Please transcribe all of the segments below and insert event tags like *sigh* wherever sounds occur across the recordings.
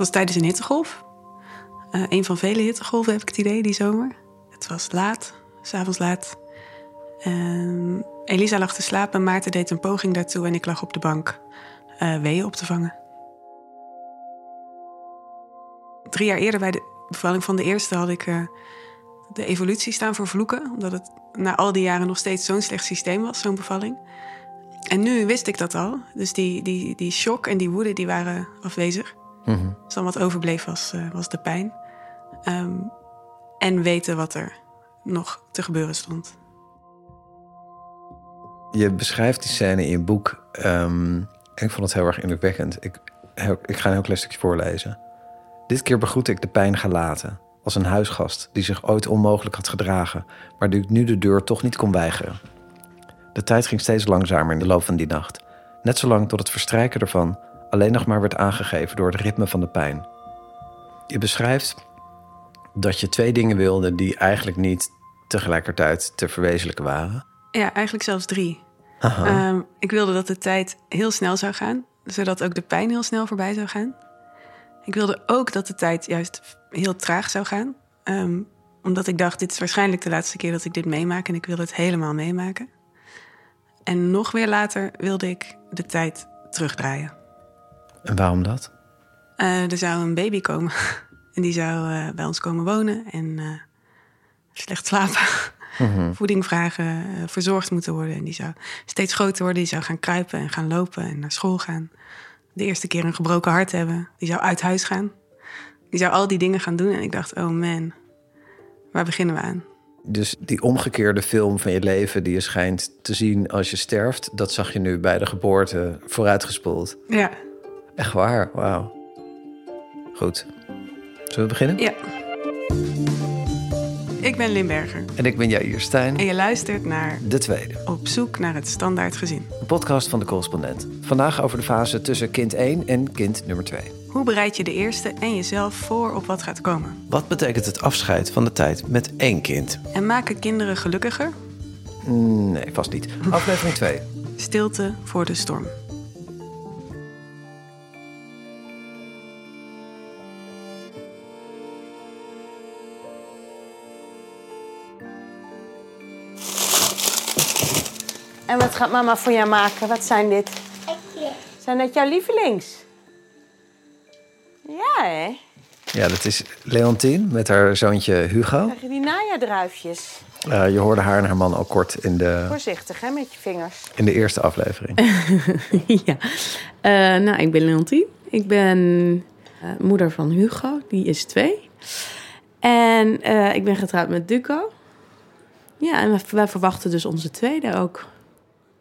was tijdens een hittegolf. Uh, een van vele hittegolven heb ik het idee die zomer. Het was laat, s'avonds laat. En Elisa lag te slapen, Maarten deed een poging daartoe en ik lag op de bank uh, weeën op te vangen. Drie jaar eerder bij de bevalling van de eerste had ik uh, de evolutie staan voor vloeken, omdat het na al die jaren nog steeds zo'n slecht systeem was, zo'n bevalling. En nu wist ik dat al. Dus die, die, die shock en die woede die waren afwezig. Mm Dus dan wat overbleef was, uh, was de pijn. Um, en weten wat er nog te gebeuren stond. Je beschrijft die scène in je boek. Um, en ik vond het heel erg indrukwekkend. Ik, ik ga een heel klein stukje voorlezen. Dit keer begroette ik de pijn gelaten. Als een huisgast die zich ooit onmogelijk had gedragen, maar die ik nu de deur toch niet kon weigeren. De tijd ging steeds langzamer in de loop van die nacht. Net zolang tot het verstrijken ervan alleen nog maar werd aangegeven door het ritme van de pijn. Je beschrijft dat je twee dingen wilde die eigenlijk niet tegelijkertijd te verwezenlijken waren. Ja, eigenlijk zelfs drie. Um, ik wilde dat de tijd heel snel zou gaan, zodat ook de pijn heel snel voorbij zou gaan. Ik wilde ook dat de tijd juist heel traag zou gaan, um, omdat ik dacht: dit is waarschijnlijk de laatste keer dat ik dit meemaak en ik wil het helemaal meemaken. En nog weer later wilde ik de tijd terugdraaien. En waarom dat? Uh, er zou een baby komen. *laughs* En die zou uh, bij ons komen wonen en uh, slecht slapen. Mm-hmm. *laughs* Voeding vragen, verzorgd moeten worden. En die zou steeds groter worden. Die zou gaan kruipen en gaan lopen en naar school gaan. De eerste keer een gebroken hart hebben. Die zou uit huis gaan. Die zou al die dingen gaan doen. En ik dacht, oh man, waar beginnen we aan? Dus die omgekeerde film van je leven die je schijnt te zien als je sterft, dat zag je nu bij de geboorte vooruitgespoeld. Ja. Echt waar, wauw. Goed. Zullen we beginnen? Ja. Ik ben Limberger. En ik ben Jair Stijn. En je luistert naar... De Tweede. Op zoek naar het standaard gezin. Een podcast van de correspondent. Vandaag over de fase tussen kind 1 en kind nummer 2. Hoe bereid je de eerste en jezelf voor op wat gaat komen? Wat betekent het afscheid van de tijd met één kind? En maken kinderen gelukkiger? Nee, vast niet. Aflevering 2. Stilte voor de storm. Gaat mama voor jou maken? Wat zijn dit? Zijn dat jouw lievelings? Ja, hè? Ja, dat is Leontien met haar zoontje Hugo. Krijg je die najadruifjes? Uh, je hoorde haar en haar man al kort in de... Voorzichtig, hè, met je vingers. In de eerste aflevering. *laughs* ja. Uh, nou, ik ben Leontien. Ik ben uh, moeder van Hugo. Die is twee. En ik ben getrouwd met Duco. Ja, en wij verwachten dus onze tweede ook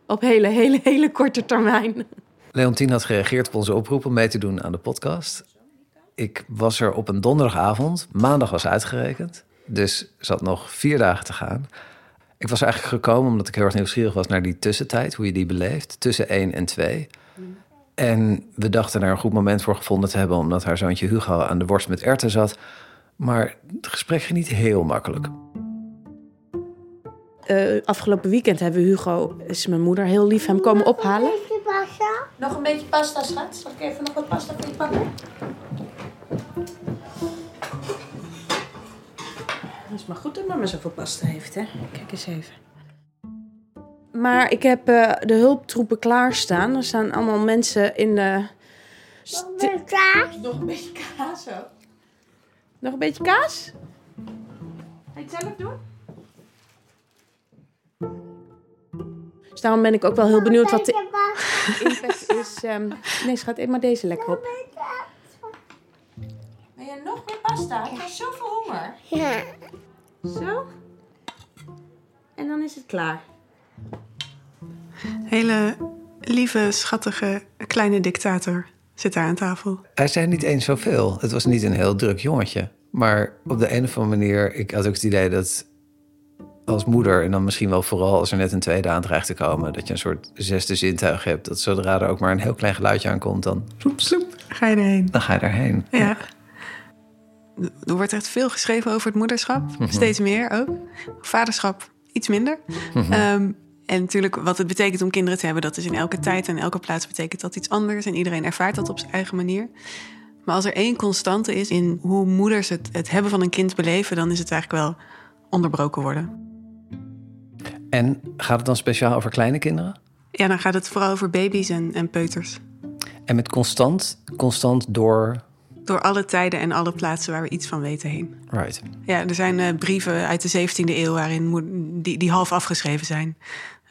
op hele, hele, hele korte termijn. Leontien had gereageerd op onze oproep om mee te doen aan de podcast. Ik was er op een donderdagavond. Maandag was uitgerekend. Dus zat nog vier dagen te gaan. Ik was eigenlijk gekomen omdat ik heel erg nieuwsgierig was naar die tussentijd. Hoe je die beleeft. Tussen 1 en 2. En we dachten er een goed moment voor gevonden te hebben. Omdat haar zoontje Hugo aan de worst met erten zat. Maar het gesprek ging niet heel makkelijk. Uh, afgelopen weekend hebben Hugo, is mijn moeder, heel lief hem komen ophalen. Nog een beetje pasta, schat. Zal ik even nog wat pasta voor je pakken? Het is maar goed dat mama zoveel pasta heeft, hè? Kijk eens even. Maar ik heb uh, de hulptroepen klaarstaan. Er staan allemaal mensen in de... Nog een beetje kaas? Nog een beetje kaas ook. Nog een beetje kaas? Ga je het zelf doen? Dus daarom ben ik ook wel heel benieuwd wat de impact is. Um... Nee, schat, eet maar deze lekker op. Ben je nog meer pasta? Ik heb zoveel honger. Ja. Zo. En dan is het klaar. Hele lieve, schattige, kleine dictator zit daar aan tafel. Hij zei niet eens zoveel. Het was niet een heel druk jongetje. Maar op de een of andere manier, ik had ook het idee dat als moeder, en dan misschien wel vooral als er net een tweede aan dreigt te komen, dat je een soort zesde zintuig hebt. Dat zodra er ook maar een heel klein geluidje aankomt, dan sloep, sloep, ga je erheen. Dan ga je erheen. Ja. Er wordt echt veel geschreven over het moederschap, mhm. steeds meer ook. Vaderschap iets minder. Mhm. Ehm, en natuurlijk, wat het betekent om kinderen te hebben, dat is in elke tijd en elke plaats betekent dat iets anders. En iedereen ervaart dat op zijn eigen manier. Maar als er één constante is in hoe moeders het, het hebben van een kind beleven, dan is het eigenlijk wel onderbroken worden. En gaat het dan speciaal over kleine kinderen? Ja, dan gaat het vooral over baby's en, en peuters. En met constant, constant door. Door alle tijden en alle plaatsen waar we iets van weten heen. Right. Ja, er zijn eh, brieven uit de 17e eeuw waarin die, die half afgeschreven zijn.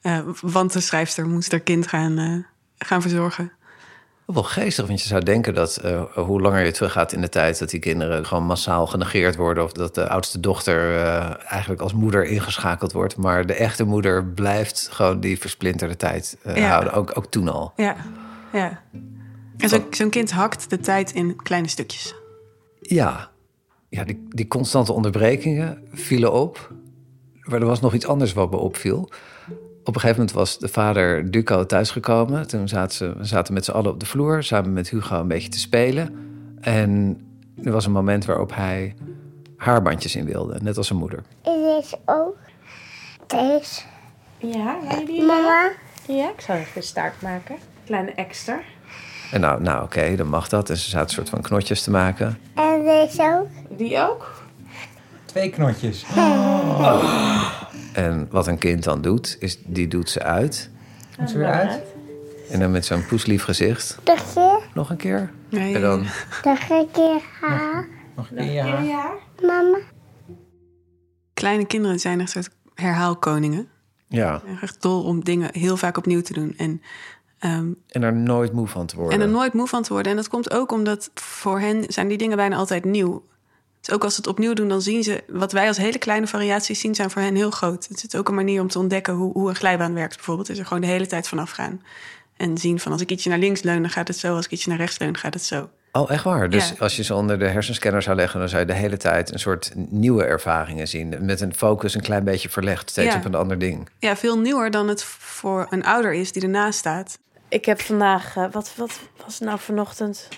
Eh, want de schrijfster moest haar kind gaan, eh, gaan verzorgen. Wel geestig, want je zou denken dat eh, hoe langer je teruggaat in de tijd, dat die kinderen gewoon massaal genegeerd worden. Of dat de oudste dochter eh, eigenlijk als moeder ingeschakeld wordt. Maar de echte moeder blijft gewoon die versplinterde tijd eh, Ja. houden. Ook, ook toen al. Ja, ja. En zo- zo'n kind hakt de tijd in kleine stukjes. Ja, ja die, die constante onderbrekingen vielen op. Maar er was nog iets anders wat me opviel. Op een gegeven moment was de vader Duco thuisgekomen. Toen zaten ze zaten met z'n allen op de vloer, samen met Hugo een beetje te spelen. En er was een moment waarop hij haarbandjes in wilde, net als zijn moeder. Het is ook. Deze. Ja, die? Mama. Ja, ik zal even een staart maken. Kleine extra. En nou, nou oké, dan mag dat. En ze zaten een soort van knotjes te maken. En deze ook. Die ook? Twee knotjes. En wat een kind dan doet, is die doet ze uit. Moet ze weer uit? En dan met zo'n poeslief gezicht. Nog een Nog een keer. Nee, En dan Nog een keer haar. Nog één jaar. Mama. Kleine kinderen zijn echt soort herhaalkoningen. Ja, Ze zijn echt dol om dingen heel vaak opnieuw te doen. En, ehm, en er nooit moe van te worden. en er nooit moe van te worden. En dat komt ook omdat voor hen zijn die dingen bijna altijd nieuw. Dus ook als ze het opnieuw doen, dan zien ze... wat wij als hele kleine variaties zien, zijn voor hen heel groot. Het is ook een manier om te ontdekken hoe, hoe een glijbaan werkt bijvoorbeeld. Is er gewoon de hele tijd vanaf gaan. En zien van als ik ietsje naar links leun, dan gaat het zo. Als ik ietsje naar rechts leun, gaat het zo. Oh, echt waar? Dus Ja. als je ze onder de hersenscanner zou leggen... dan zou je de hele tijd een soort nieuwe ervaringen zien. Met een focus een klein beetje verlegd. Steeds Ja. op een ander ding. Ja, veel nieuwer dan het voor een ouder is die ernaast staat. Ik heb vandaag, eh, wat, wat was nou vanochtend?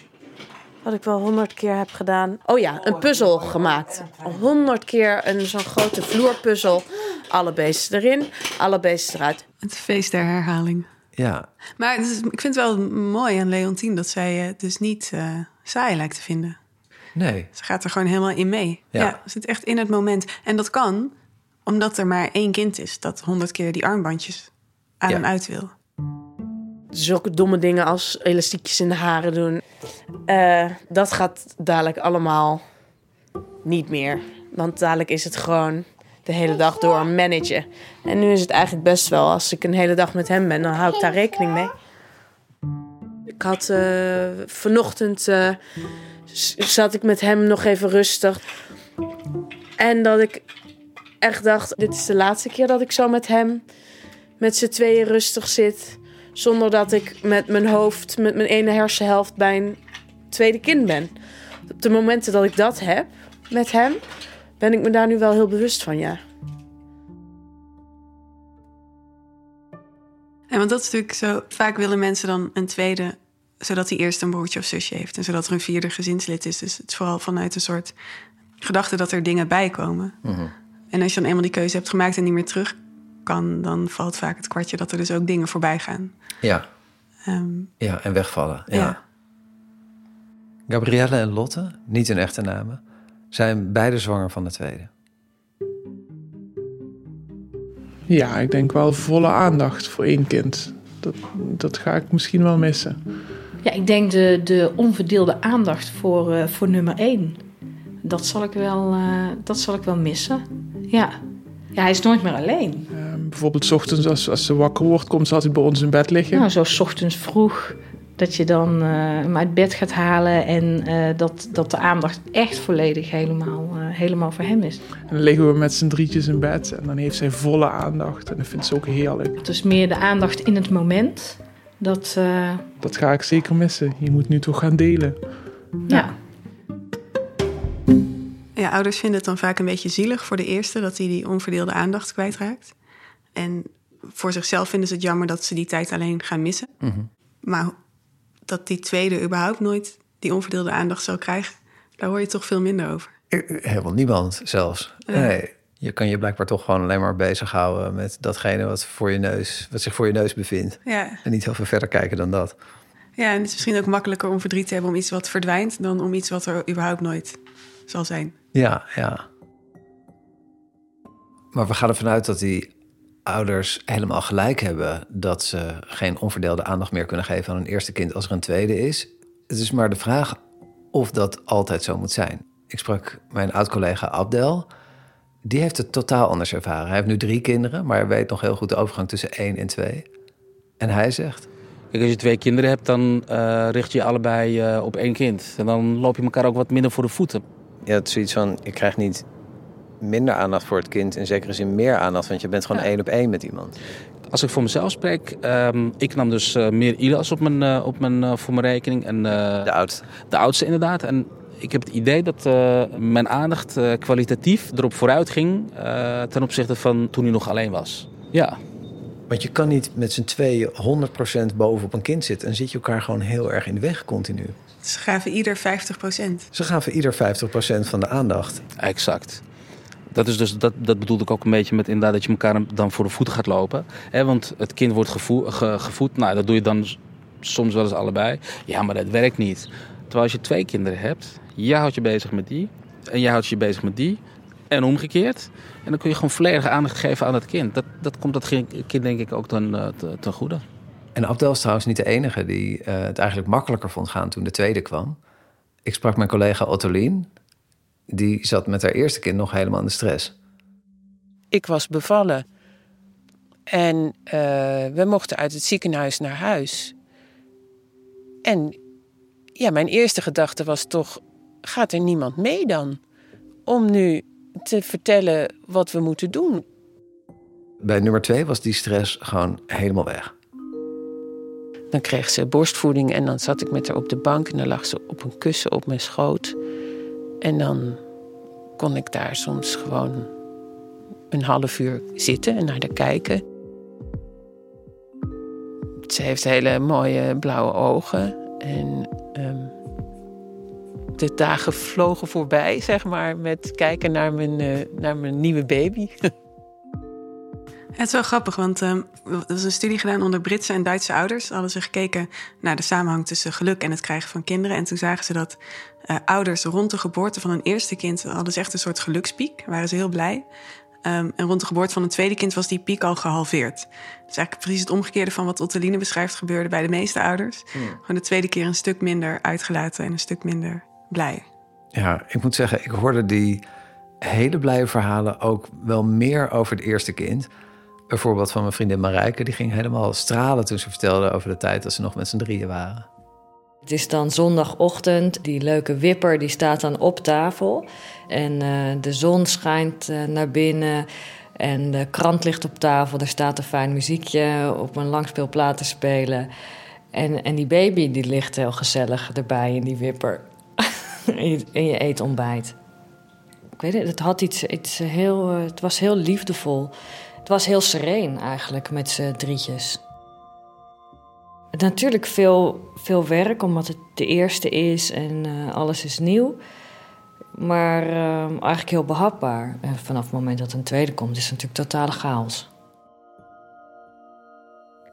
Wat ik wel honderd keer heb gedaan. Oh ja, een puzzel gemaakt. Honderd keer een zo'n grote vloerpuzzel. Alle beesten erin, alle beesten eruit. Het feest der herhaling. Ja, Maar het is- ik vind het wel mooi aan Leontien dat zij het dus niet eh, saai lijkt te vinden. nee. Ze gaat er gewoon helemaal in mee. Ja. Ja. ze zit echt in het moment. En dat kan omdat er maar één kind is dat honderd keer die armbandjes aan Ja. en uit wil. Zulke domme dingen als elastiekjes in de haren doen. Eh, dat gaat dadelijk allemaal niet meer. Want dadelijk is het gewoon de hele dag door managen. En nu is het eigenlijk best wel, als ik een hele dag met hem ben, dan hou ik daar rekening mee. Ik had eh, vanochtend eh, zat ik met hem nog even rustig. En dat ik echt dacht, dit is de laatste keer dat ik zo met hem met z'n tweeën rustig zit. Zonder dat ik met mijn hoofd, met mijn ene hersenhelft bij een tweede kind ben. Op de momenten dat ik dat heb met hem, ben ik me daar nu wel heel bewust van, ja. En want dat is natuurlijk zo. Vaak willen mensen dan een tweede, zodat hij eerst een broertje of zusje heeft. En zodat er een vierde gezinslid is. Dus het is vooral vanuit een soort gedachte dat er dingen bij komen. En als je dan eenmaal die keuze hebt gemaakt en niet meer terug kan, dan valt vaak het kwartje dat er dus ook dingen voorbij gaan. Ja, Ehm, ja en wegvallen. Ja. Ja. Gabrielle en Lotte, niet hun echte namen... zijn beide zwanger van de tweede. Ja, ik denk wel volle aandacht voor één kind. Dat, dat ga ik misschien wel missen. Ja, ik denk de, de onverdeelde aandacht voor, eh, voor nummer één. Dat zal ik wel, eh, dat zal ik wel missen. Ja. ja, hij is nooit meer alleen. Ehm, bijvoorbeeld 's ochtends als, als ze wakker wordt, komt ze altijd bij ons in bed liggen. Nou, zo 's ochtends vroeg dat je dan eh, hem uit bed gaat halen en eh, dat, dat de aandacht echt volledig helemaal, eh, helemaal voor hem is. En dan liggen we met z'n drietjes in bed en dan heeft zij volle aandacht. En dat vindt ze ook heerlijk. Het is meer de aandacht in het moment. Dat, eh, Dat ga ik zeker missen. Je moet nu toch gaan delen. ja. Ja, ouders vinden het dan vaak een beetje zielig voor de eerste dat hij die onverdeelde aandacht kwijtraakt. En voor zichzelf vinden ze het jammer dat ze die tijd alleen gaan missen. Maar dat die tweede überhaupt nooit die onverdeelde aandacht zal krijgen, daar hoor je toch veel minder over. Eh, Helemaal niemand zelfs. Nee. Je kan je blijkbaar toch gewoon alleen maar bezighouden met datgene wat, voor je neus, wat zich voor je neus bevindt. Ja, En niet heel veel verder kijken dan dat. Ja, en het is misschien ook makkelijker om verdriet te hebben om iets wat verdwijnt... dan om iets wat er überhaupt nooit zal zijn. Ja, ja. Maar we gaan ervan uit dat die ouders helemaal gelijk hebben... dat ze geen onverdeelde aandacht meer kunnen geven aan een eerste kind als er een tweede is. Het is maar de vraag of dat altijd zo moet zijn. Ik sprak mijn oud-collega Abdel. Die heeft het totaal anders ervaren. Hij heeft nu drie kinderen, maar hij weet nog heel goed de overgang tussen één en twee. En hij zegt... Kijk, als je twee kinderen hebt, dan eh, richt je je allebei eh, op één kind. En dan loop je elkaar ook wat minder voor de voeten. Ja, het is zoiets van, je krijgt niet minder aandacht voor het kind... in zekere zin meer aandacht, want je bent gewoon één op één met iemand. Als ik voor mezelf spreek, ehm, ik nam dus eh, meer Ilas op mijn, eh, op mijn, eh, voor mijn rekening. En, De oudste. De oudste inderdaad. En ik heb het idee dat eh, mijn aandacht eh, kwalitatief erop vooruit ging... eh, ten opzichte van toen hij nog alleen was. Ja, Want je kan niet met z'n tweeën 100% bovenop een kind zitten... en zit je elkaar gewoon heel erg in de weg continu. Ze gaven ieder 50 procent. Ze gaven ieder 50% van de aandacht. exact. Dat, is dus, dat, dat bedoelde ik ook een beetje met inderdaad dat je elkaar dan voor de voeten gaat lopen. Hè, want het kind wordt gevoed, ge- gevoed, nou dat doe je dan soms wel eens allebei. Ja, maar dat werkt niet. Terwijl als je twee kinderen hebt, jij houdt je bezig met die en jij houdt je bezig met die. En omgekeerd. En dan kun je gewoon volledige aandacht geven aan dat kind. Dat, dat komt dat kind denk ik ook ten, eh, te- ten goede. En Abdel is trouwens niet de enige die eh, het eigenlijk makkelijker vond gaan toen de tweede kwam. Ik sprak mijn collega Ottolien. Die zat met haar eerste kind nog helemaal in de stress. Ik was bevallen. En eh, we mochten uit het ziekenhuis naar huis. En ja, mijn eerste gedachte was toch: gaat er niemand mee dan? Om nu te vertellen wat we moeten doen. Bij nummer twee was die stress gewoon helemaal weg. Dan kreeg ze borstvoeding en dan zat ik met haar op de bank en dan lag ze op een kussen op mijn schoot. En dan kon ik daar soms gewoon een half uur zitten en naar haar kijken. Ze heeft hele mooie blauwe ogen en ehm, de dagen vlogen voorbij, zeg maar, met kijken naar mijn, eh, naar mijn nieuwe baby. *laughs* Het is wel grappig, want ehm, er was een studie gedaan onder Britse en Duitse ouders. Hadden ze gekeken naar de samenhang tussen geluk en het krijgen van kinderen. En toen zagen ze dat eh, ouders rond de geboorte van hun eerste kind... hadden ze echt een soort gelukspiek, waren ze heel blij. Ehm, en rond de geboorte van een tweede kind was die piek al gehalveerd. Dus eigenlijk precies het omgekeerde van wat Otteline beschrijft... gebeurde bij de meeste ouders. Gewoon de tweede keer een stuk minder uitgelaten en een stuk minder blij. Ja, ik moet zeggen, ik hoorde die hele blije verhalen ook wel meer over het eerste kind. Bijvoorbeeld van mijn vriendin Marijke, die ging helemaal stralen toen ze vertelde over de tijd dat ze nog met z'n drieën waren. Het is dan zondagochtend, die leuke wipper die staat dan op tafel. En eh, de zon schijnt eh, naar binnen en de krant ligt op tafel. Er staat een fijn muziekje op een langspeelplaat te spelen. En, en die baby die ligt heel gezellig erbij in die wipper. *laughs* en, je, eet ontbijt. Ik weet het had iets, iets heel, eh, het was heel liefdevol. Het was heel sereen eigenlijk met z'n drietjes. Natuurlijk veel, veel werk, omdat het de eerste is en eh, alles is nieuw. Maar eh, eigenlijk heel behapbaar. En vanaf het moment dat een tweede komt, is het natuurlijk totale chaos.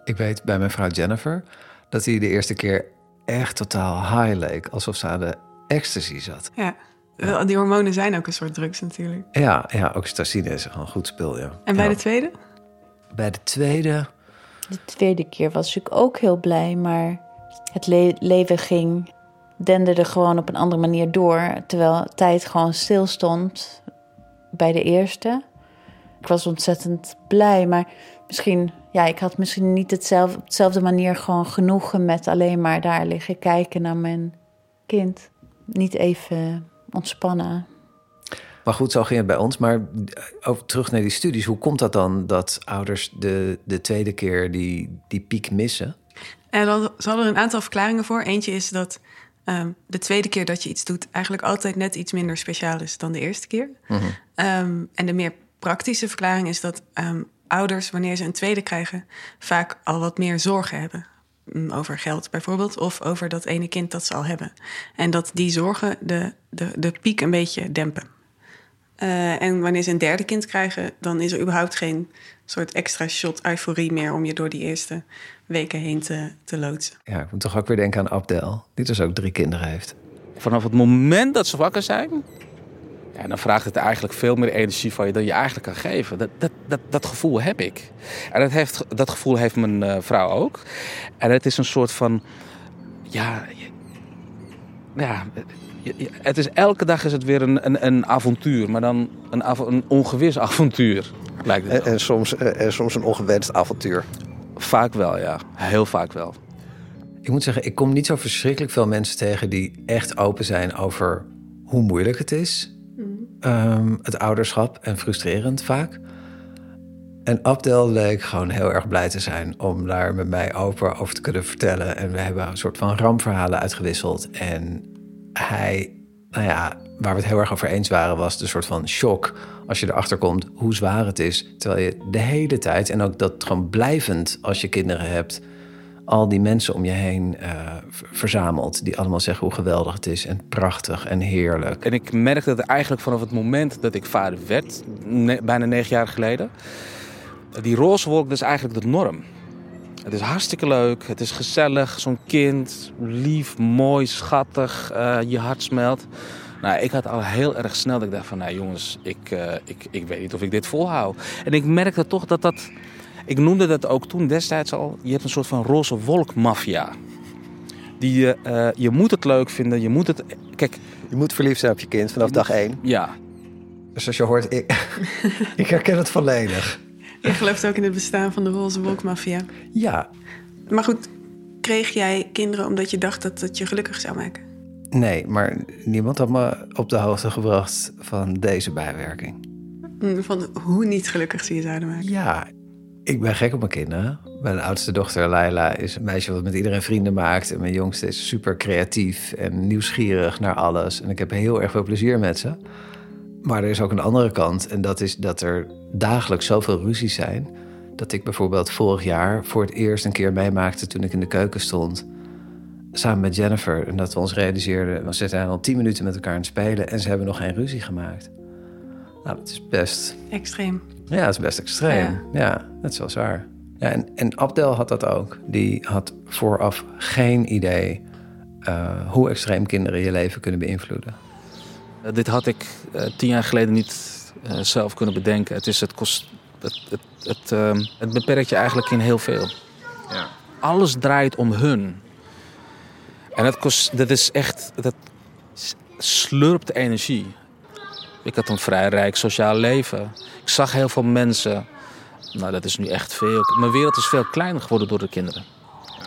Ik weet bij mijn vrouw Jennifer dat hij de eerste keer echt totaal high leek. Alsof ze aan de ecstasy zat. Ja, die hormonen zijn ook een soort drugs natuurlijk. Ja, ja oxytocine is gewoon een goed spul, ja. En bij Ja. de tweede? Bij de tweede... De tweede keer was ik ook heel blij, maar het le- leven ging, denderde gewoon op een andere manier door, terwijl tijd gewoon stil stond bij de eerste. Ik was ontzettend blij, maar misschien, ja, ik had misschien niet hetzelfde, op dezelfde manier gewoon genoegen met alleen maar daar liggen kijken naar mijn kind. Niet even ontspannen. Maar goed, zo ging het bij ons. Maar over, terug naar die studies. Hoe komt dat dan dat ouders de, de tweede keer die, die piek missen? En dan ze hadden er een aantal verklaringen voor. Eentje is dat ehm, de tweede keer dat je iets doet... eigenlijk altijd net iets minder speciaal is dan de eerste keer. Ehm, en de meer praktische verklaring is dat ehm, ouders... wanneer ze een tweede krijgen, vaak al wat meer zorgen hebben. Mm, Over geld bijvoorbeeld, of over dat ene kind dat ze al hebben. En dat die zorgen de, de, de piek een beetje dempen. Eh, en wanneer ze een derde kind krijgen, dan is er überhaupt geen soort extra shot euforie meer om je door die eerste weken heen te, te loodsen. Ja, ik moet toch ook weer denken aan Abdel, die dus ook drie kinderen heeft. Vanaf het moment dat ze wakker zijn, ja, dan vraagt het eigenlijk veel meer energie van je dan je eigenlijk kan geven. Dat, dat, dat, dat gevoel heb ik. En dat, heeft, dat gevoel heeft mijn uh, vrouw ook. En het is een soort van, ja, ja, het is elke dag is het weer een, een, een avontuur, maar dan een, av een ongewis *laughs* avontuur. Lijkt het en, en, soms, en soms een ongewenst avontuur. Vaak wel, ja. Heel vaak wel. Ik moet zeggen, ik kom niet zo verschrikkelijk veel mensen tegen die echt open zijn over hoe moeilijk het is. Um, het ouderschap en frustrerend vaak. En Abdel leek gewoon heel erg blij te zijn om daar met mij open over te kunnen vertellen. En we hebben een soort van rampverhalen uitgewisseld. En hij, nou ja, waar we het heel erg over eens waren, was de soort van shock als je erachter komt hoe zwaar het is. Terwijl je de hele tijd, en ook dat gewoon blijvend als je kinderen hebt, al die mensen om je heen uh, verzamelt. Die allemaal zeggen hoe geweldig het is en prachtig en heerlijk. En ik merkte dat eigenlijk vanaf het moment dat ik vader werd, bijna negen jaar geleden. Die roze wolk, dat is eigenlijk de norm. Het is hartstikke leuk, het is gezellig, zo'n kind, lief, mooi, schattig, uh, je hart smelt. Nou, ik had al heel erg snel dat ik dacht van, nou jongens, ik, uh, ik, ik weet niet of ik dit volhoud. En ik merkte toch dat dat, ik noemde dat ook toen destijds al, je hebt een soort van roze wolkmafia. Die je, uh, je moet het leuk vinden, je moet het, kijk. Je moet verliefd zijn op je kind vanaf dag één. Ja. Dus als je hoort, ik, *laughs* ik herken het volledig. Je gelooft ook in het bestaan van de roze wolkmafia. Ja. Maar goed, kreeg jij kinderen omdat je dacht dat het je gelukkig zou maken? Nee, maar niemand had me op de hoogte gebracht van deze bijwerking. Van hoe niet gelukkig ze je zouden maken? Ja, ik ben gek op mijn kinderen. Mijn oudste dochter Laila is een meisje wat met iedereen vrienden maakt. En mijn jongste is super creatief en nieuwsgierig naar alles. En ik heb heel erg veel plezier met ze. Maar er is ook een andere kant. En dat is dat er dagelijks zoveel ruzies zijn. Dat ik bijvoorbeeld vorig jaar voor het eerst een keer meemaakte toen ik in de keuken stond. Samen met Jennifer. En dat we ons realiseerden. We zijn al tien minuten met elkaar aan het spelen. En ze hebben nog geen ruzie gemaakt. Nou, dat is best. Extreem. Ja, dat is best extreem. Ja, ja dat is wel zwaar. Ja, en, en Abdel had dat ook. Die had vooraf geen idee uh, hoe extreem kinderen je leven kunnen beïnvloeden. Uh, dit had ik uh, tien jaar geleden niet zelf kunnen bedenken. Het, is, het, kost, het, het, het, ehm, het beperkt je eigenlijk in heel veel. Ja. Alles draait om hun. En dat, kost, dat is echt. Dat slurpt energie. Ik had een vrij rijk sociaal leven. Ik zag heel veel mensen. Nou, dat is nu echt veel. Mijn wereld is veel kleiner geworden door de kinderen.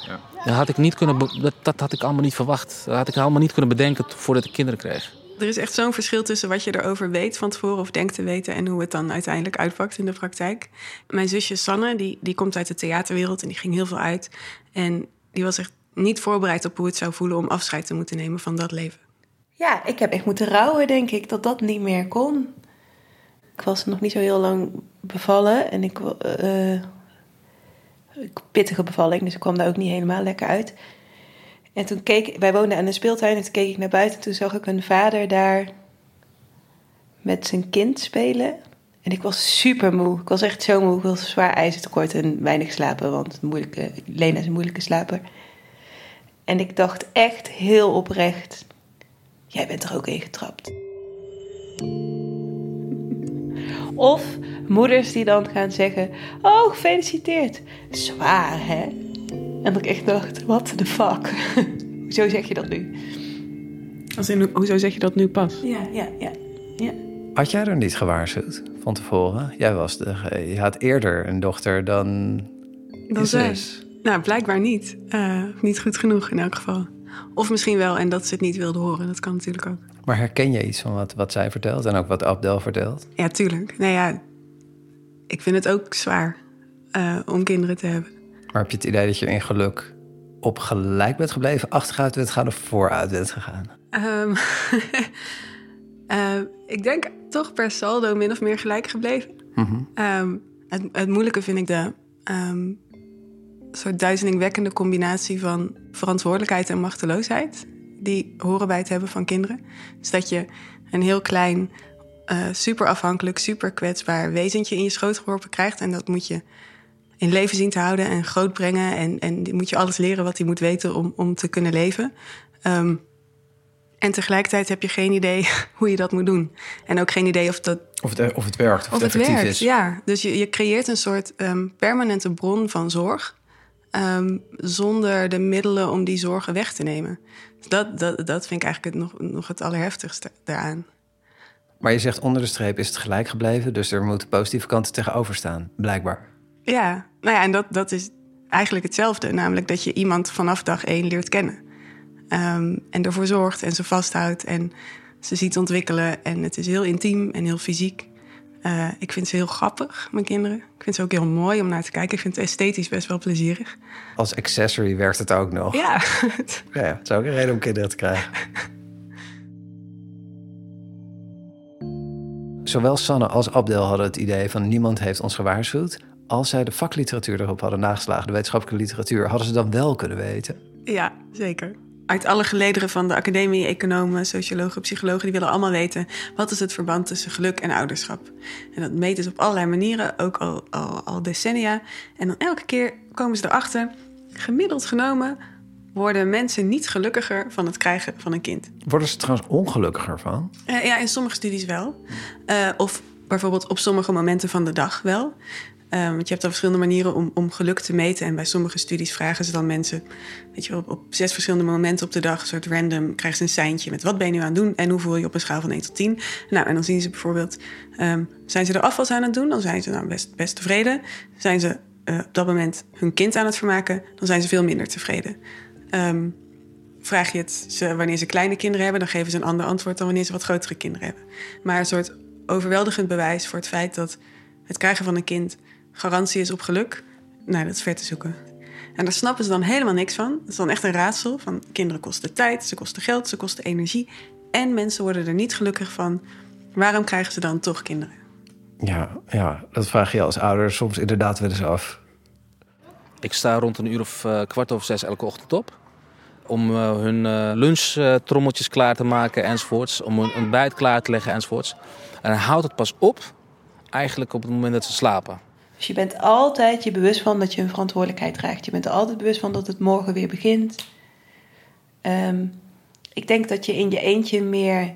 Ja. Dat had ik niet kunnen. Dat, dat had ik allemaal niet verwacht. Dat had ik allemaal niet kunnen bedenken voordat ik kinderen kreeg. Er is echt zo'n verschil tussen wat je erover weet van tevoren of denkt te weten en hoe het dan uiteindelijk uitpakt in de praktijk. Mijn zusje Sanne, die, die komt uit de theaterwereld en die ging heel veel uit. En die was echt niet voorbereid op hoe het zou voelen om afscheid te moeten nemen van dat leven. Ja, ik heb echt moeten rouwen, denk ik, dat dat niet meer kon. Ik was nog niet zo heel lang bevallen en ik. Uh, pittige bevalling, dus ik kwam daar ook niet helemaal lekker uit. En toen keek wij woonden aan de speeltuin en toen keek ik naar buiten. En toen zag ik een vader daar met zijn kind spelen. En ik was super moe. Ik was echt zo moe. Ik was zwaar ijzertekort en weinig slapen, want moeilijke, Lena is een moeilijke slaper. En ik dacht echt heel oprecht: jij bent er ook in getrapt. Of moeders die dan gaan zeggen: Oh, gefeliciteerd. Zwaar, hè? En dat ik echt dacht: What the fuck? *laughs* Hoezo zeg je dat nu? Als in, hoezo zeg je dat nu pas? Ja, ja, ja. ja. Had jij er niet gewaarschuwd van tevoren? Jij was de, je had eerder een dochter dan. Dan zij. Nou, blijkbaar niet. Uh, niet goed genoeg in elk geval. Of misschien wel en dat ze het niet wilde horen. Dat kan natuurlijk ook. Maar herken je iets van wat, wat zij vertelt en ook wat Abdel vertelt? Ja, tuurlijk. Nou ja, ik vind het ook zwaar uh, om kinderen te hebben. Maar heb je het idee dat je in geluk op gelijk bent gebleven, achteruit bent gegaan of vooruit bent gegaan? Um, uh, *laughs* ik denk toch per saldo min of meer gelijk gebleven. Mm -hmm. um, het, het, moeilijke vind ik de um, soort duizelingwekkende combinatie van verantwoordelijkheid en machteloosheid. Die horen bij het hebben van kinderen. Dus dat je een heel klein, uh, super afhankelijk, super kwetsbaar wezentje in je schoot geworpen krijgt. En dat moet je in leven zien te houden en groot brengen. En, en die moet je alles leren wat hij moet weten om, om te kunnen leven. Ehm, en tegelijkertijd heb je geen idee *laughs* hoe je dat moet doen. En ook geen idee of dat. Of het, of het werkt, of, Of het het effectief werkt, is. ja. Dus je, je creëert een soort ehm, permanente bron van zorg. Ehm, zonder de middelen om die zorgen weg te nemen. Dat, dat, dat vind ik eigenlijk het nog, nog het allerheftigste daaraan. Maar je zegt onder de streep is het gelijk gebleven, dus er moeten positieve kanten tegenover staan, blijkbaar. Ja, nou ja, en dat, dat is eigenlijk hetzelfde. Namelijk dat je iemand vanaf dag één leert kennen. Ehm, en ervoor zorgt en ze vasthoudt en ze ziet ontwikkelen. En het is heel intiem en heel fysiek. Eh, ik vind ze heel grappig, mijn kinderen. Ik vind ze ook heel mooi om naar te kijken. Ik vind het esthetisch best wel plezierig. Als accessory werkt het ook nog. Ja, *laughs* Ja, ja, het is ook een reden om kinderen te krijgen. Zowel Sanne als Abdel hadden het idee van niemand heeft ons gewaarschuwd. Als zij de vakliteratuur erop hadden nageslagen, de wetenschappelijke literatuur, hadden ze dan wel kunnen weten. ja, zeker. Uit alle gelederen van de academie, economen, sociologen, psychologen... die willen allemaal weten wat is het verband tussen geluk en ouderschap. En dat meten ze op allerlei manieren, ook al, al, al decennia. En dan elke keer komen ze erachter... gemiddeld genomen worden mensen niet gelukkiger van het krijgen van een kind. Worden ze trouwens ongelukkiger van? Eh, ja, in sommige studies wel. Eh, of bijvoorbeeld op sommige momenten van de dag wel. Eh, want je hebt al verschillende manieren om, om geluk te meten. En bij sommige studies vragen ze dan mensen... Weet je, op, op zes verschillende momenten op de dag... een soort random, krijgen ze een seintje met... wat ben je nu aan het doen en hoe voel je op een schaal van 1 tot 10. Nou, en dan zien ze bijvoorbeeld... ehm, zijn ze er afwas aan het doen? Dan zijn ze nou best, best tevreden. Zijn ze eh, op dat moment hun kind aan het vermaken? Dan zijn ze veel minder tevreden. Ehm, vraag je het ze wanneer ze kleine kinderen hebben, dan geven ze een ander antwoord dan wanneer ze wat grotere kinderen hebben. Maar een soort overweldigend bewijs voor het feit dat het krijgen van een kind garantie is op geluk, nou, dat is ver te zoeken. En daar snappen ze dan helemaal niks van. Dat is dan echt een raadsel van kinderen kosten tijd, ze kosten geld, ze kosten energie. En mensen worden er niet gelukkig van. Waarom krijgen ze dan toch kinderen? Ja, ja, dat vraag je als ouder soms inderdaad wel eens af. Ik sta rond een uur of eh, kwart over zes elke ochtend op. Om eh, hun eh lunchtrommeltjes klaar te maken enzovoorts. Om hun ontbijt klaar te leggen enzovoorts. En dan houdt het pas op, eigenlijk op het moment dat ze slapen. Dus je bent altijd je bewust van dat je een verantwoordelijkheid draagt. Je bent er altijd bewust van dat het morgen weer begint. Ehm, ik denk dat je in je eentje meer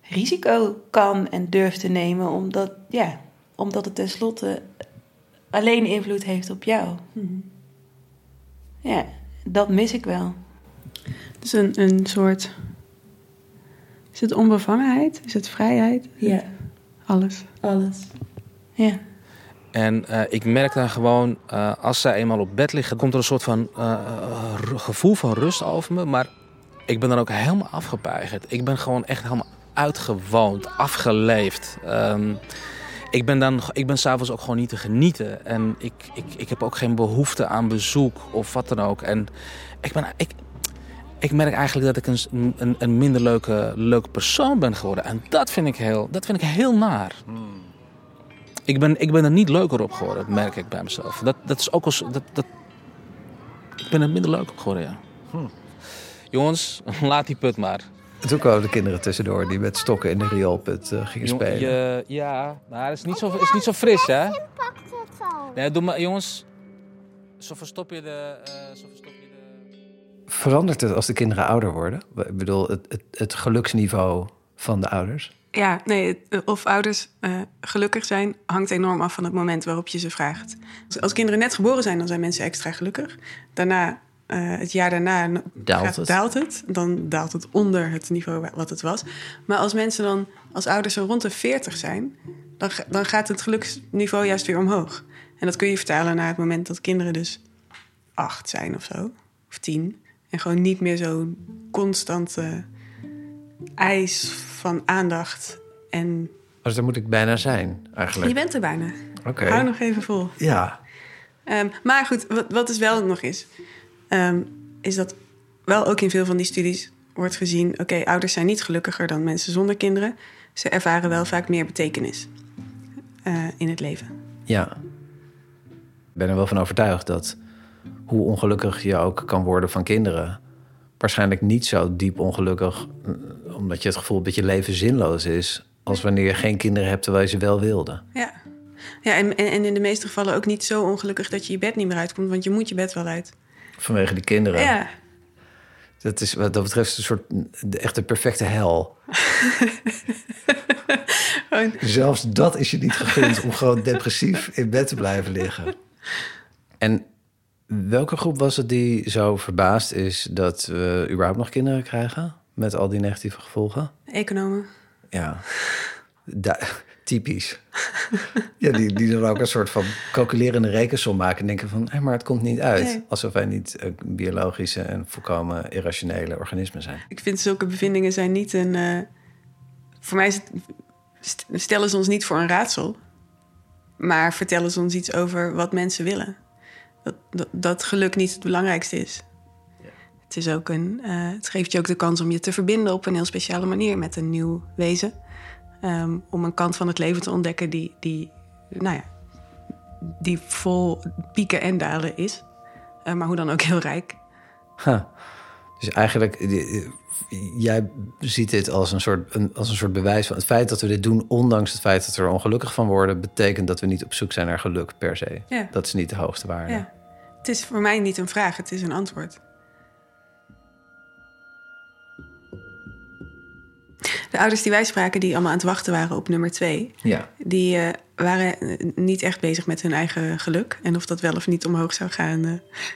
risico kan en durft te nemen, omdat, ja, omdat het tenslotte alleen invloed heeft op jou. Ja, dat mis ik wel. Dus een, een soort. Is het onbevangenheid? Is het vrijheid? Ja. Alles. Alles. Ja. En eh, ik merk dan gewoon, eh, als zij eenmaal op bed liggen, komt er een soort van eh, gevoel van rust over me. Maar ik ben dan ook helemaal afgepeigerd. Ik ben gewoon echt helemaal uitgewoond, afgeleefd. Ehm, ik ben dan, ik ben s'avonds ook gewoon niet te genieten. En ik, ik, ik heb ook geen behoefte aan bezoek of wat dan ook. En ik ben, ik, ik merk eigenlijk dat ik een, een, een minder leuke, leuke persoon ben geworden. En dat vind ik heel, dat vind ik heel naar. Ik ben, ik ben er niet leuker op geworden, merk ik bij mezelf. Dat, dat is ook als. Dat, dat, ik ben er minder leuk op geworden, ja. Jongens, *laughs* laat die put maar. Toen kwamen de kinderen tussendoor die met stokken in de rioolput eh, gingen Jong- spelen. je- ja, maar het is niet zo, het is niet zo fris, hè? Nee, doe maar, jongens. Zo verstop je de. eh, zo verstop je de... Verandert het als de kinderen ouder worden? Ik bedoel, het, het, het geluksniveau van de ouders? Ja, nee, eh, of ouders eh, gelukkig zijn hangt enorm af van het moment waarop je ze vraagt. Dus als kinderen net geboren zijn, dan zijn mensen extra gelukkig. Daarna, eh, het jaar daarna, Daalt gaat- het. daalt het. Dan daalt het onder het niveau wa- wat het was. Maar als mensen dan, als ouders zo rond de 40 zijn, dan, dan gaat het geluksniveau juist weer omhoog. En dat kun je vertalen naar het moment dat kinderen dus acht zijn of zo, of tien. En gewoon niet meer zo'n constante eis van aandacht en Dus daar moet ik bijna zijn, eigenlijk. je bent er bijna. Oké. Hou nog even vol. Ja. Ehm, maar goed, wat, wat dus wel nog is, ehm, is dat wel ook in veel van die studies wordt gezien: oké, ouders zijn niet gelukkiger dan mensen zonder kinderen. Ze ervaren wel vaak meer betekenis eh, in het leven. Ja. Ik ben er wel van overtuigd dat hoe ongelukkig je ook kan worden van kinderen, waarschijnlijk niet zo diep ongelukkig, eh, omdat je het gevoel hebt dat je leven zinloos is, als wanneer je geen kinderen hebt terwijl je ze wel wilde. Ja. Ja, en, en in de meeste gevallen ook niet zo ongelukkig dat je je bed niet meer uitkomt, want je moet je bed wel uit. Vanwege die kinderen. Ja, Dat is wat dat betreft een soort de echte perfecte hel. *laughs* Zelfs dat is je niet gegund om gewoon depressief in bed te blijven liggen. En welke groep was het die zo verbaasd is dat we überhaupt nog kinderen krijgen? Met al die negatieve gevolgen? economen. Ja, Da- typisch. ja, die, die dan ook een soort van calculerende rekensom maken en denken van, hé, maar het komt niet uit. Nee. Alsof wij niet eh, biologische en volkomen irrationele organismen zijn. Ik vind zulke bevindingen zijn niet een. eh, voor mij het, stellen ze ons niet voor een raadsel, maar vertellen ze ons iets over wat mensen willen. Dat, dat, dat geluk niet het belangrijkste is. Het, is ook een, eh, het geeft je ook de kans om je te verbinden op een heel speciale manier met een nieuw wezen. Ehm, om een kant van het leven te ontdekken die, die, nou ja, die vol pieken en dalen is. Eh, maar hoe dan ook heel rijk. Dus eigenlijk, jij ziet dit als een, soort, een, als een soort bewijs van het feit dat we dit doen, ondanks het feit dat we er ongelukkig van worden, betekent dat we niet op zoek zijn naar geluk per se. Ja. Dat is niet de hoogste waarde. Ja. Het is voor mij niet een vraag, het is een antwoord. De ouders die wij spraken, die allemaal aan het wachten waren op nummer twee, Ja. die eh, waren eh, niet echt bezig met hun eigen geluk. En of dat wel of niet omhoog zou gaan eh,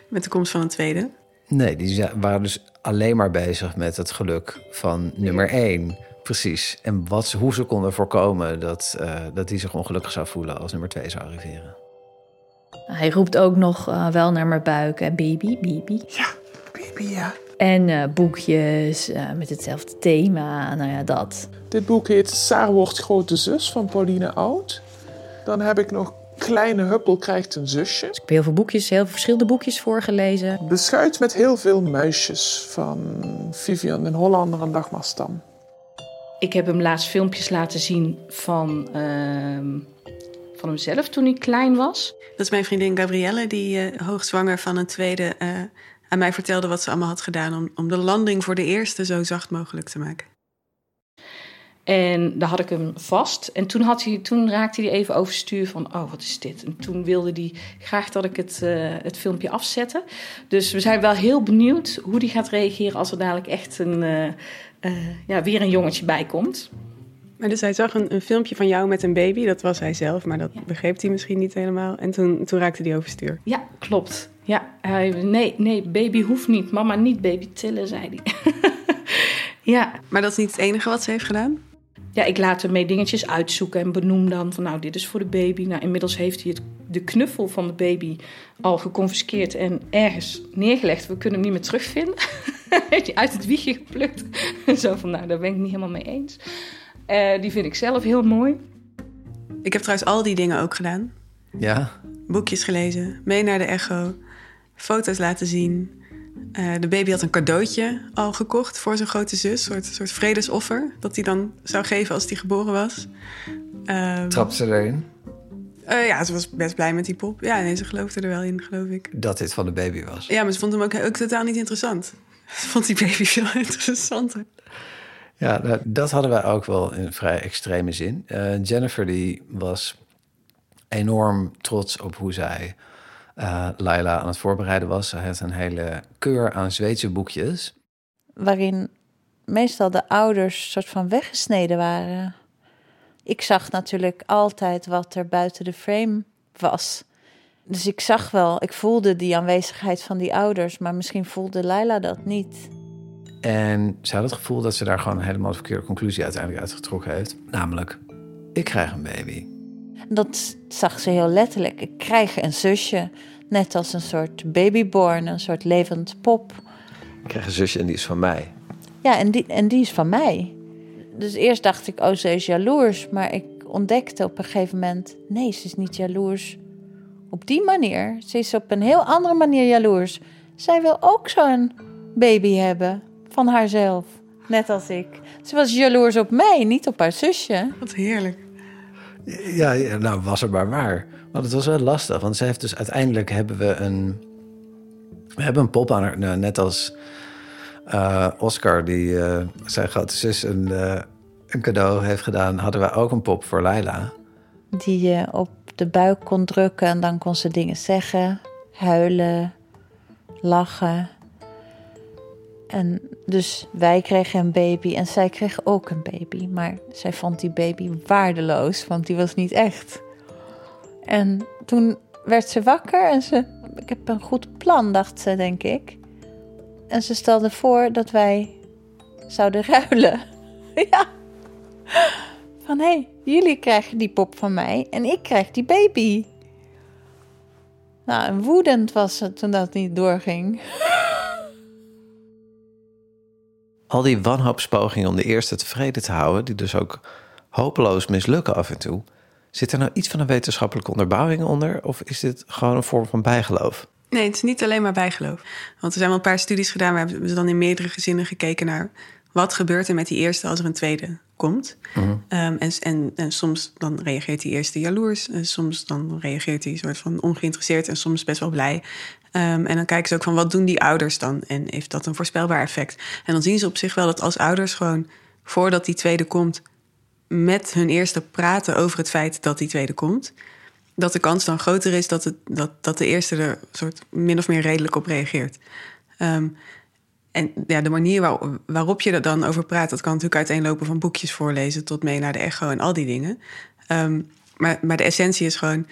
met de komst van een tweede. Nee, die waren dus alleen maar bezig met het geluk van nummer één. Precies. En wat, hoe ze konden voorkomen dat, eh, dat die zich ongelukkig zou voelen als nummer twee zou arriveren. Hij roept ook nog wel naar mijn buik. Hè, baby, baby. Ja, baby, ja. En eh, boekjes eh, met hetzelfde thema. Nou ja, dat. Dit boek heet Saar wordt grote zus van Pauline Oud. Dan heb ik nog Kleine Huppel krijgt een zusje. Ik heb heel veel boekjes, heel veel verschillende boekjes voorgelezen. Beschuit met heel veel muisjes van Vivian den Hollander en Dagmar Stam. Ik heb hem laatst filmpjes laten zien van, ehm, van hemzelf toen hij klein was. Dat is mijn vriendin Gabrielle, die eh, hoogzwanger van een tweede eh, aan mij vertelde wat ze allemaal had gedaan om, om de landing voor de eerste zo zacht mogelijk te maken. En daar had ik hem vast. En toen, had hij, toen raakte hij even overstuur van, oh, wat is dit? En toen wilde hij graag dat ik het, eh, het filmpje afzette. Dus we zijn wel heel benieuwd hoe hij gaat reageren als er dadelijk echt een, eh, eh, ja, weer een jongetje bij komt. Maar dus hij zag een, een filmpje van jou met een baby, dat was hij zelf, maar dat begreep hij misschien niet helemaal. En toen, toen raakte hij overstuur. Ja, klopt. Ja, hij, nee, nee, baby hoeft niet. Mama niet baby tillen, zei hij. *laughs* ja. Maar dat is niet het enige wat ze heeft gedaan? Ja, ik laat hem mee dingetjes uitzoeken en benoem dan van nou, dit is voor de baby. Nou, inmiddels heeft hij het, de knuffel van de baby al geconfiskeerd en ergens neergelegd. We kunnen hem niet meer terugvinden. *laughs* heeft hij uit het wiegje geplukt. *laughs* Zo van nou, daar ben ik het niet helemaal mee eens. Eh, die vind ik zelf heel mooi. Ik heb trouwens al die dingen ook gedaan. Ja? Boekjes gelezen, mee naar de echo, foto's laten zien. Eh, de baby had een cadeautje al gekocht voor zijn grote zus. Een soort, soort vredesoffer dat hij dan zou geven als hij geboren was. Ehm, Trapt ze erin eh, ja, ze was best blij met die pop. Ja, nee, ze geloofde er wel in, geloof ik. dat dit van de baby was. Ja, maar ze vond hem ook, ook totaal niet interessant. *laughs* Ze vond die baby *laughs* veel interessanter. Ja, nou, dat hadden wij ook wel in vrij extreme zin. Eh, Jennifer die was enorm trots op hoe zij eh Laila aan het voorbereiden was. Ze had een hele keur aan Zweedse boekjes. Waarin meestal de ouders soort van weggesneden waren. Ik zag natuurlijk altijd wat er buiten de frame was. Dus ik zag wel, ik voelde die aanwezigheid van die ouders, maar misschien voelde Laila dat niet. En ze had het gevoel dat ze daar gewoon een helemaal verkeerde conclusie uiteindelijk uitgetrokken heeft. Namelijk, ik krijg een baby. Dat zag ze heel letterlijk. Ik krijg een zusje, net als een soort babyborn, een soort levend pop. Ik krijg een zusje en die is van mij. Ja, en die, en die is van mij. Dus eerst dacht ik, oh, ze is jaloers. Maar ik ontdekte op een gegeven moment, nee, ze is niet jaloers op die manier. Ze is op een heel andere manier jaloers. Zij wil ook zo'n baby hebben van haarzelf, net als ik. Ze was jaloers op mij, niet op haar zusje. Wat heerlijk. Ja, nou was het maar waar. Want het was wel lastig, want ze heeft dus uiteindelijk hebben we een... We hebben een pop aan haar, nou, net als eh, Oscar, die eh, zijn grote zus een, eh, een cadeau heeft gedaan... hadden wij ook een pop voor Laila. Die je op de buik kon drukken en dan kon ze dingen zeggen, huilen, lachen. En dus wij kregen een baby en zij kreeg ook een baby. Maar zij vond die baby waardeloos, want die was niet echt. En toen werd ze wakker en ze... Ik heb een goed plan, dacht ze, denk ik. En ze stelde voor dat wij zouden *laughs* ruilen. ja. Van, hé, hey, jullie krijgen die pop van mij en ik krijg die baby. Nou, en woedend was ze toen dat niet doorging. *laughs* Al die wanhoopspogingen om de eerste tevreden te houden, die dus ook hopeloos mislukken af en toe. Zit er nou iets van een wetenschappelijke onderbouwing onder? Of is dit gewoon een vorm van bijgeloof? Nee, het is niet alleen maar bijgeloof. Want er zijn wel een paar studies gedaan... waar hebben ze dan in meerdere gezinnen gekeken naar... wat gebeurt er met die eerste als er een tweede komt. Um, en, en, en soms dan reageert die eerste jaloers. En soms dan reageert hij soort van ongeïnteresseerd... en soms best wel blij. Um, en dan kijken ze ook van wat doen die ouders dan? En heeft dat een voorspelbaar effect? En dan zien ze op zich wel dat als ouders gewoon... voordat die tweede komt met hun eerste praten over het feit dat die tweede komt, dat de kans dan groter is dat, het, dat, dat de eerste er soort min of meer redelijk op reageert. Um, en ja, de manier waar, waarop je er dan over praat, dat kan natuurlijk uiteenlopen van boekjes voorlezen tot mee naar de echo en al die dingen. Um, maar, maar de essentie is gewoon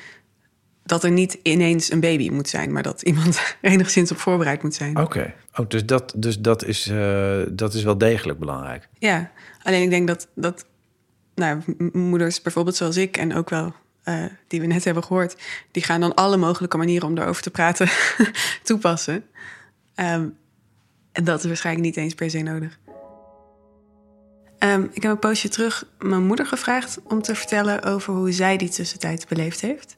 dat er niet ineens een baby moet zijn, maar dat iemand *laughs* enigszins op voorbereid moet zijn. Oké, okay. oh, dus, dat, dus dat, is, uh, dat is wel degelijk belangrijk. Ja, alleen ik denk dat, dat nou, moeders bijvoorbeeld zoals ik en ook wel uh, die we net hebben gehoord, die gaan dan alle mogelijke manieren om daarover te praten *laughs* toepassen. Um, en dat is waarschijnlijk niet eens per se nodig. Um, ik heb een poosje terug mijn moeder gevraagd om te vertellen over hoe zij die tussentijd beleefd heeft.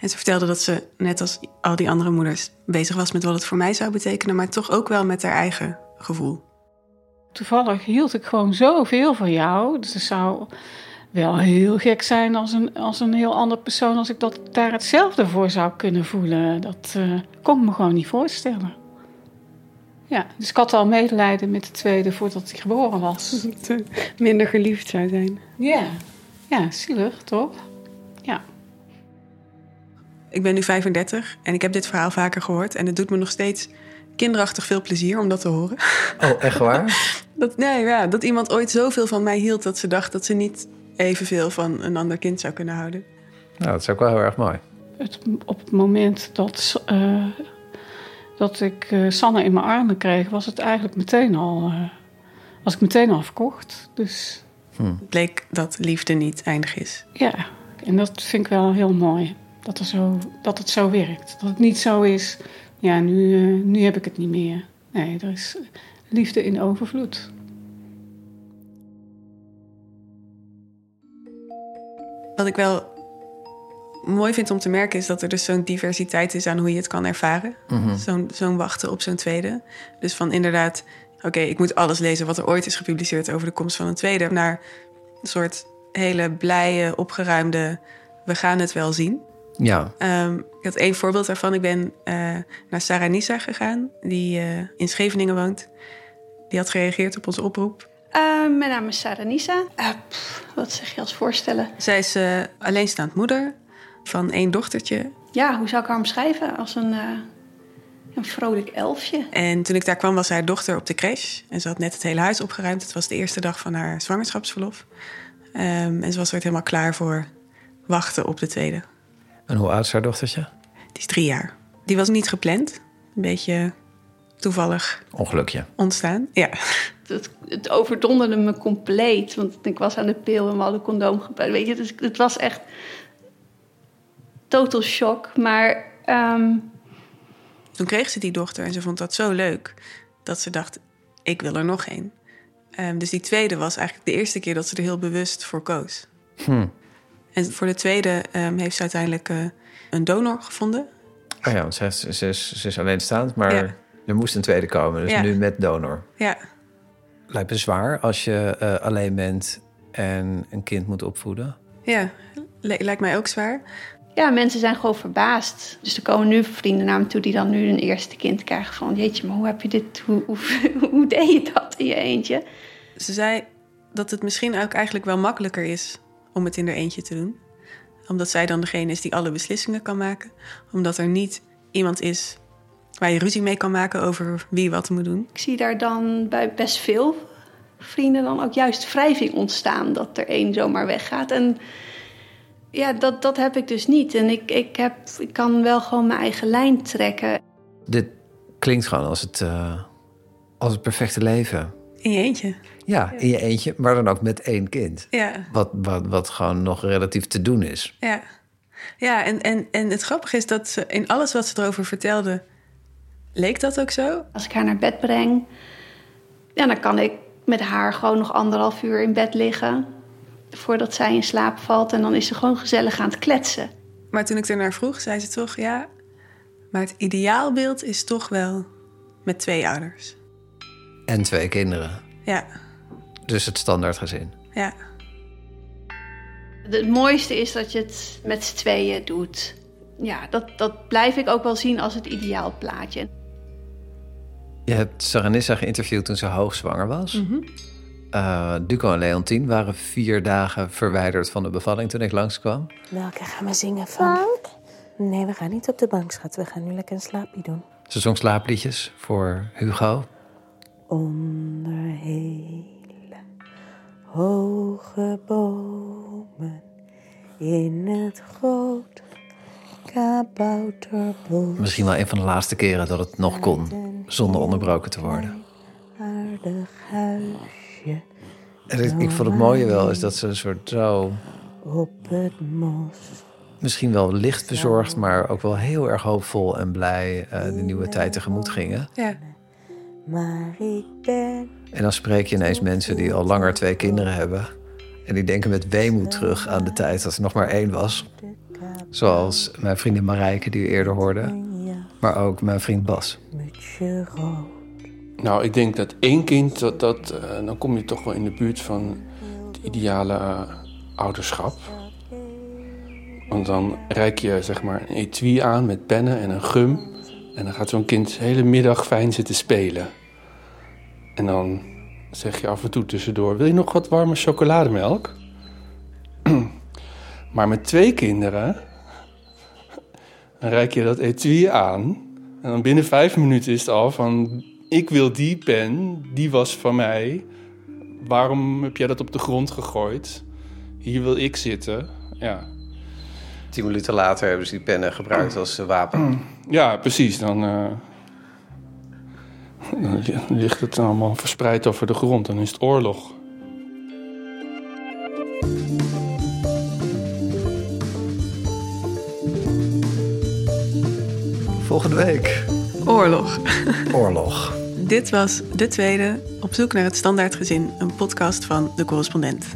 En ze vertelde dat ze, net als al die andere moeders, bezig was met wat het voor mij zou betekenen, maar toch ook wel met haar eigen gevoel. Toevallig hield ik gewoon zoveel van jou. Dus het zou wel heel gek zijn als een, als een heel ander persoon, als ik dat daar hetzelfde voor zou kunnen voelen. Dat uh, kon ik me gewoon niet voorstellen. Ja, dus ik had al medelijden met de tweede voordat hij geboren was. *laughs* Minder geliefd zou zijn. Ja, ja zielig toch? Ik ben nu 35 en ik heb dit verhaal vaker gehoord. En het doet me nog steeds kinderachtig veel plezier om dat te horen. Oh, echt waar? *laughs* dat, nee, ja, dat iemand ooit zoveel van mij hield dat ze dacht dat ze niet evenveel van een ander kind zou kunnen houden. Nou, dat is ook wel heel erg mooi. Het, op het moment dat, uh, dat ik uh, Sanne in mijn armen kreeg, was het eigenlijk meteen al, uh, was ik meteen al verkocht. Dus... Hm. Het bleek dat liefde niet eindig is. Ja, en dat vind ik wel heel mooi. Dat, er zo, dat het zo werkt. Dat het niet zo is, ja, nu, nu heb ik het niet meer. Nee, er is liefde in overvloed. Wat ik wel mooi vind om te merken is dat er dus zo'n diversiteit is aan hoe je het kan ervaren. Mm-hmm. Zo'n zo'n wachten op zo'n tweede. Dus van inderdaad, oké, okay, ik moet alles lezen wat er ooit is gepubliceerd over de komst van een tweede. Naar een soort hele blije, opgeruimde, we gaan het wel zien. Ja. Um, ik had één voorbeeld daarvan. Ik ben uh, naar Sarah Nisa gegaan, die uh, in Scheveningen woont. Die had gereageerd op onze oproep. Uh, mijn naam is Sarah Nisa. Pff, wat zeg je als voorstellen? Zij is uh, alleenstaand moeder van één dochtertje. Ja, hoe zou ik haar omschrijven? Als een, uh, een vrolijk elfje. En toen ik daar kwam was haar dochter op de crash. En ze had net het hele huis opgeruimd. Het was de eerste dag van haar zwangerschapsverlof. Um, en ze was er helemaal klaar voor wachten op de tweede. En hoe oud is haar dochtertje? Die is drie jaar. Die was niet gepland. Een beetje toevallig. Ongelukje. Ontstaan, ja. Het, het overdonderde me compleet. Want ik was aan de pil en we hadden condoom gebruikt. Weet je, dus het was echt total shock. Maar... Um... Toen kreeg ze die dochter en ze vond dat zo leuk... dat ze dacht, ik wil er nog één. Um, dus die tweede was eigenlijk de eerste keer dat ze er heel bewust voor koos. Hm. En voor de tweede um, heeft ze uiteindelijk uh, een donor gevonden. Oh ja, want ze is, ze is, ze is alleenstaand, maar ja. er moest een tweede komen. Dus ja. nu met donor. Ja. Lijkt me zwaar als je uh, alleen bent en een kind moet opvoeden. Ja, lijkt mij ook zwaar. Ja, mensen zijn gewoon verbaasd. Dus er komen nu vrienden naar me toe die dan nu een eerste kind krijgen. Van jeetje, maar hoe heb je dit, hoe, hoe, *laughs* hoe deed je dat in je eentje? Ze zei dat het misschien ook eigenlijk wel makkelijker is om het in er eentje te doen. Omdat zij dan degene is die alle beslissingen kan maken. Omdat er niet iemand is waar je ruzie mee kan maken over wie wat moet doen. Ik zie daar dan bij best veel vrienden dan ook juist wrijving ontstaan dat er één zomaar weggaat. En ja, dat, dat heb ik dus niet. En ik, ik, heb, ik kan wel gewoon mijn eigen lijn trekken. Dit klinkt gewoon als het, eh, als het perfecte leven. In je eentje. Ja, in je eentje, maar dan ook met één kind. Ja. Wat, wat, wat gewoon nog relatief te doen is. Ja, ja en, en, en het grappige is dat ze in alles wat ze erover vertelde, leek dat ook zo. Als ik haar naar bed breng, ja, dan kan ik met haar gewoon nog anderhalf uur in bed liggen. Voordat zij in slaap valt. En dan is ze gewoon gezellig aan het kletsen. Maar toen ik ernaar vroeg, zei ze toch ja. Maar het ideaalbeeld is toch wel met twee ouders. En twee kinderen. Ja, Dus het standaardgezin. ja. Het mooiste is dat je het met z'n tweeën doet. Ja, dat, dat blijf ik ook wel zien als het ideaalplaatje. Je hebt Saranissa geïnterviewd toen ze hoogzwanger was. Mhm. Eh, Duco en Leontien waren vier dagen verwijderd van de bevalling toen ik langskwam. Welke gaan we zingen van? Nee, we gaan niet op de bank, schat. We gaan nu lekker een slaapje doen. Ze zong slaapliedjes voor Hugo. Onder hele hoge bomen in het grote kabouterbos. Misschien wel een van de laatste keren dat het nog kon, zonder onderbroken te worden. Aardig huisje En ik, ik vond het mooie wel is dat ze een soort zo, op het mos. misschien wel licht bezorgd, maar ook wel heel erg hoopvol en blij eh, de nieuwe tijd tegemoet gingen. Ja. Maar ik ben En dan spreek je ineens mensen die al langer twee kinderen hebben. En die denken met weemoed terug aan de tijd dat er nog maar één was. Zoals mijn vriendin Marijke, die u eerder hoorde. Maar ook mijn vriend Bas. Nou, ik denk dat één kind, dat, dat, eh, dan kom je toch wel in de buurt van het ideale eh, ouderschap. Want dan reik je zeg maar een etui aan met pennen en een gum. En dan gaat zo'n kind de hele middag fijn zitten spelen. En dan zeg je af en toe tussendoor, wil je nog wat warme chocolademelk? *clears throat* maar met twee kinderen, *laughs* dan reik je dat etui aan. En dan binnen vijf minuten is het al van, ik wil die pen, die was van mij. Waarom heb jij dat op de grond gegooid? Hier wil ik zitten. Ja, Tien minuten later hebben ze die pennen gebruikt als eh, wapen. ja precies. Dan, eh, dan li- ligt het allemaal verspreid over de grond. Dan is het oorlog. Volgende week. Oorlog. *laughs* Oorlog. Dit was de tweede Op zoek naar het standaardgezin, een podcast van De Correspondent.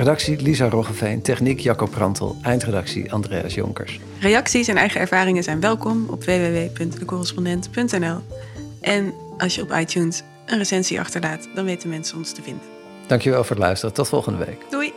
Redactie Lisa Roggeveen, techniek Jacco Prantel, eindredactie Andreas Jonkers. Reacties en eigen ervaringen zijn welkom op www.decorrespondent.nl. En als je op iTunes een recensie achterlaat, dan weten mensen ons te vinden. Dankjewel voor het luisteren. Tot volgende week. Doei!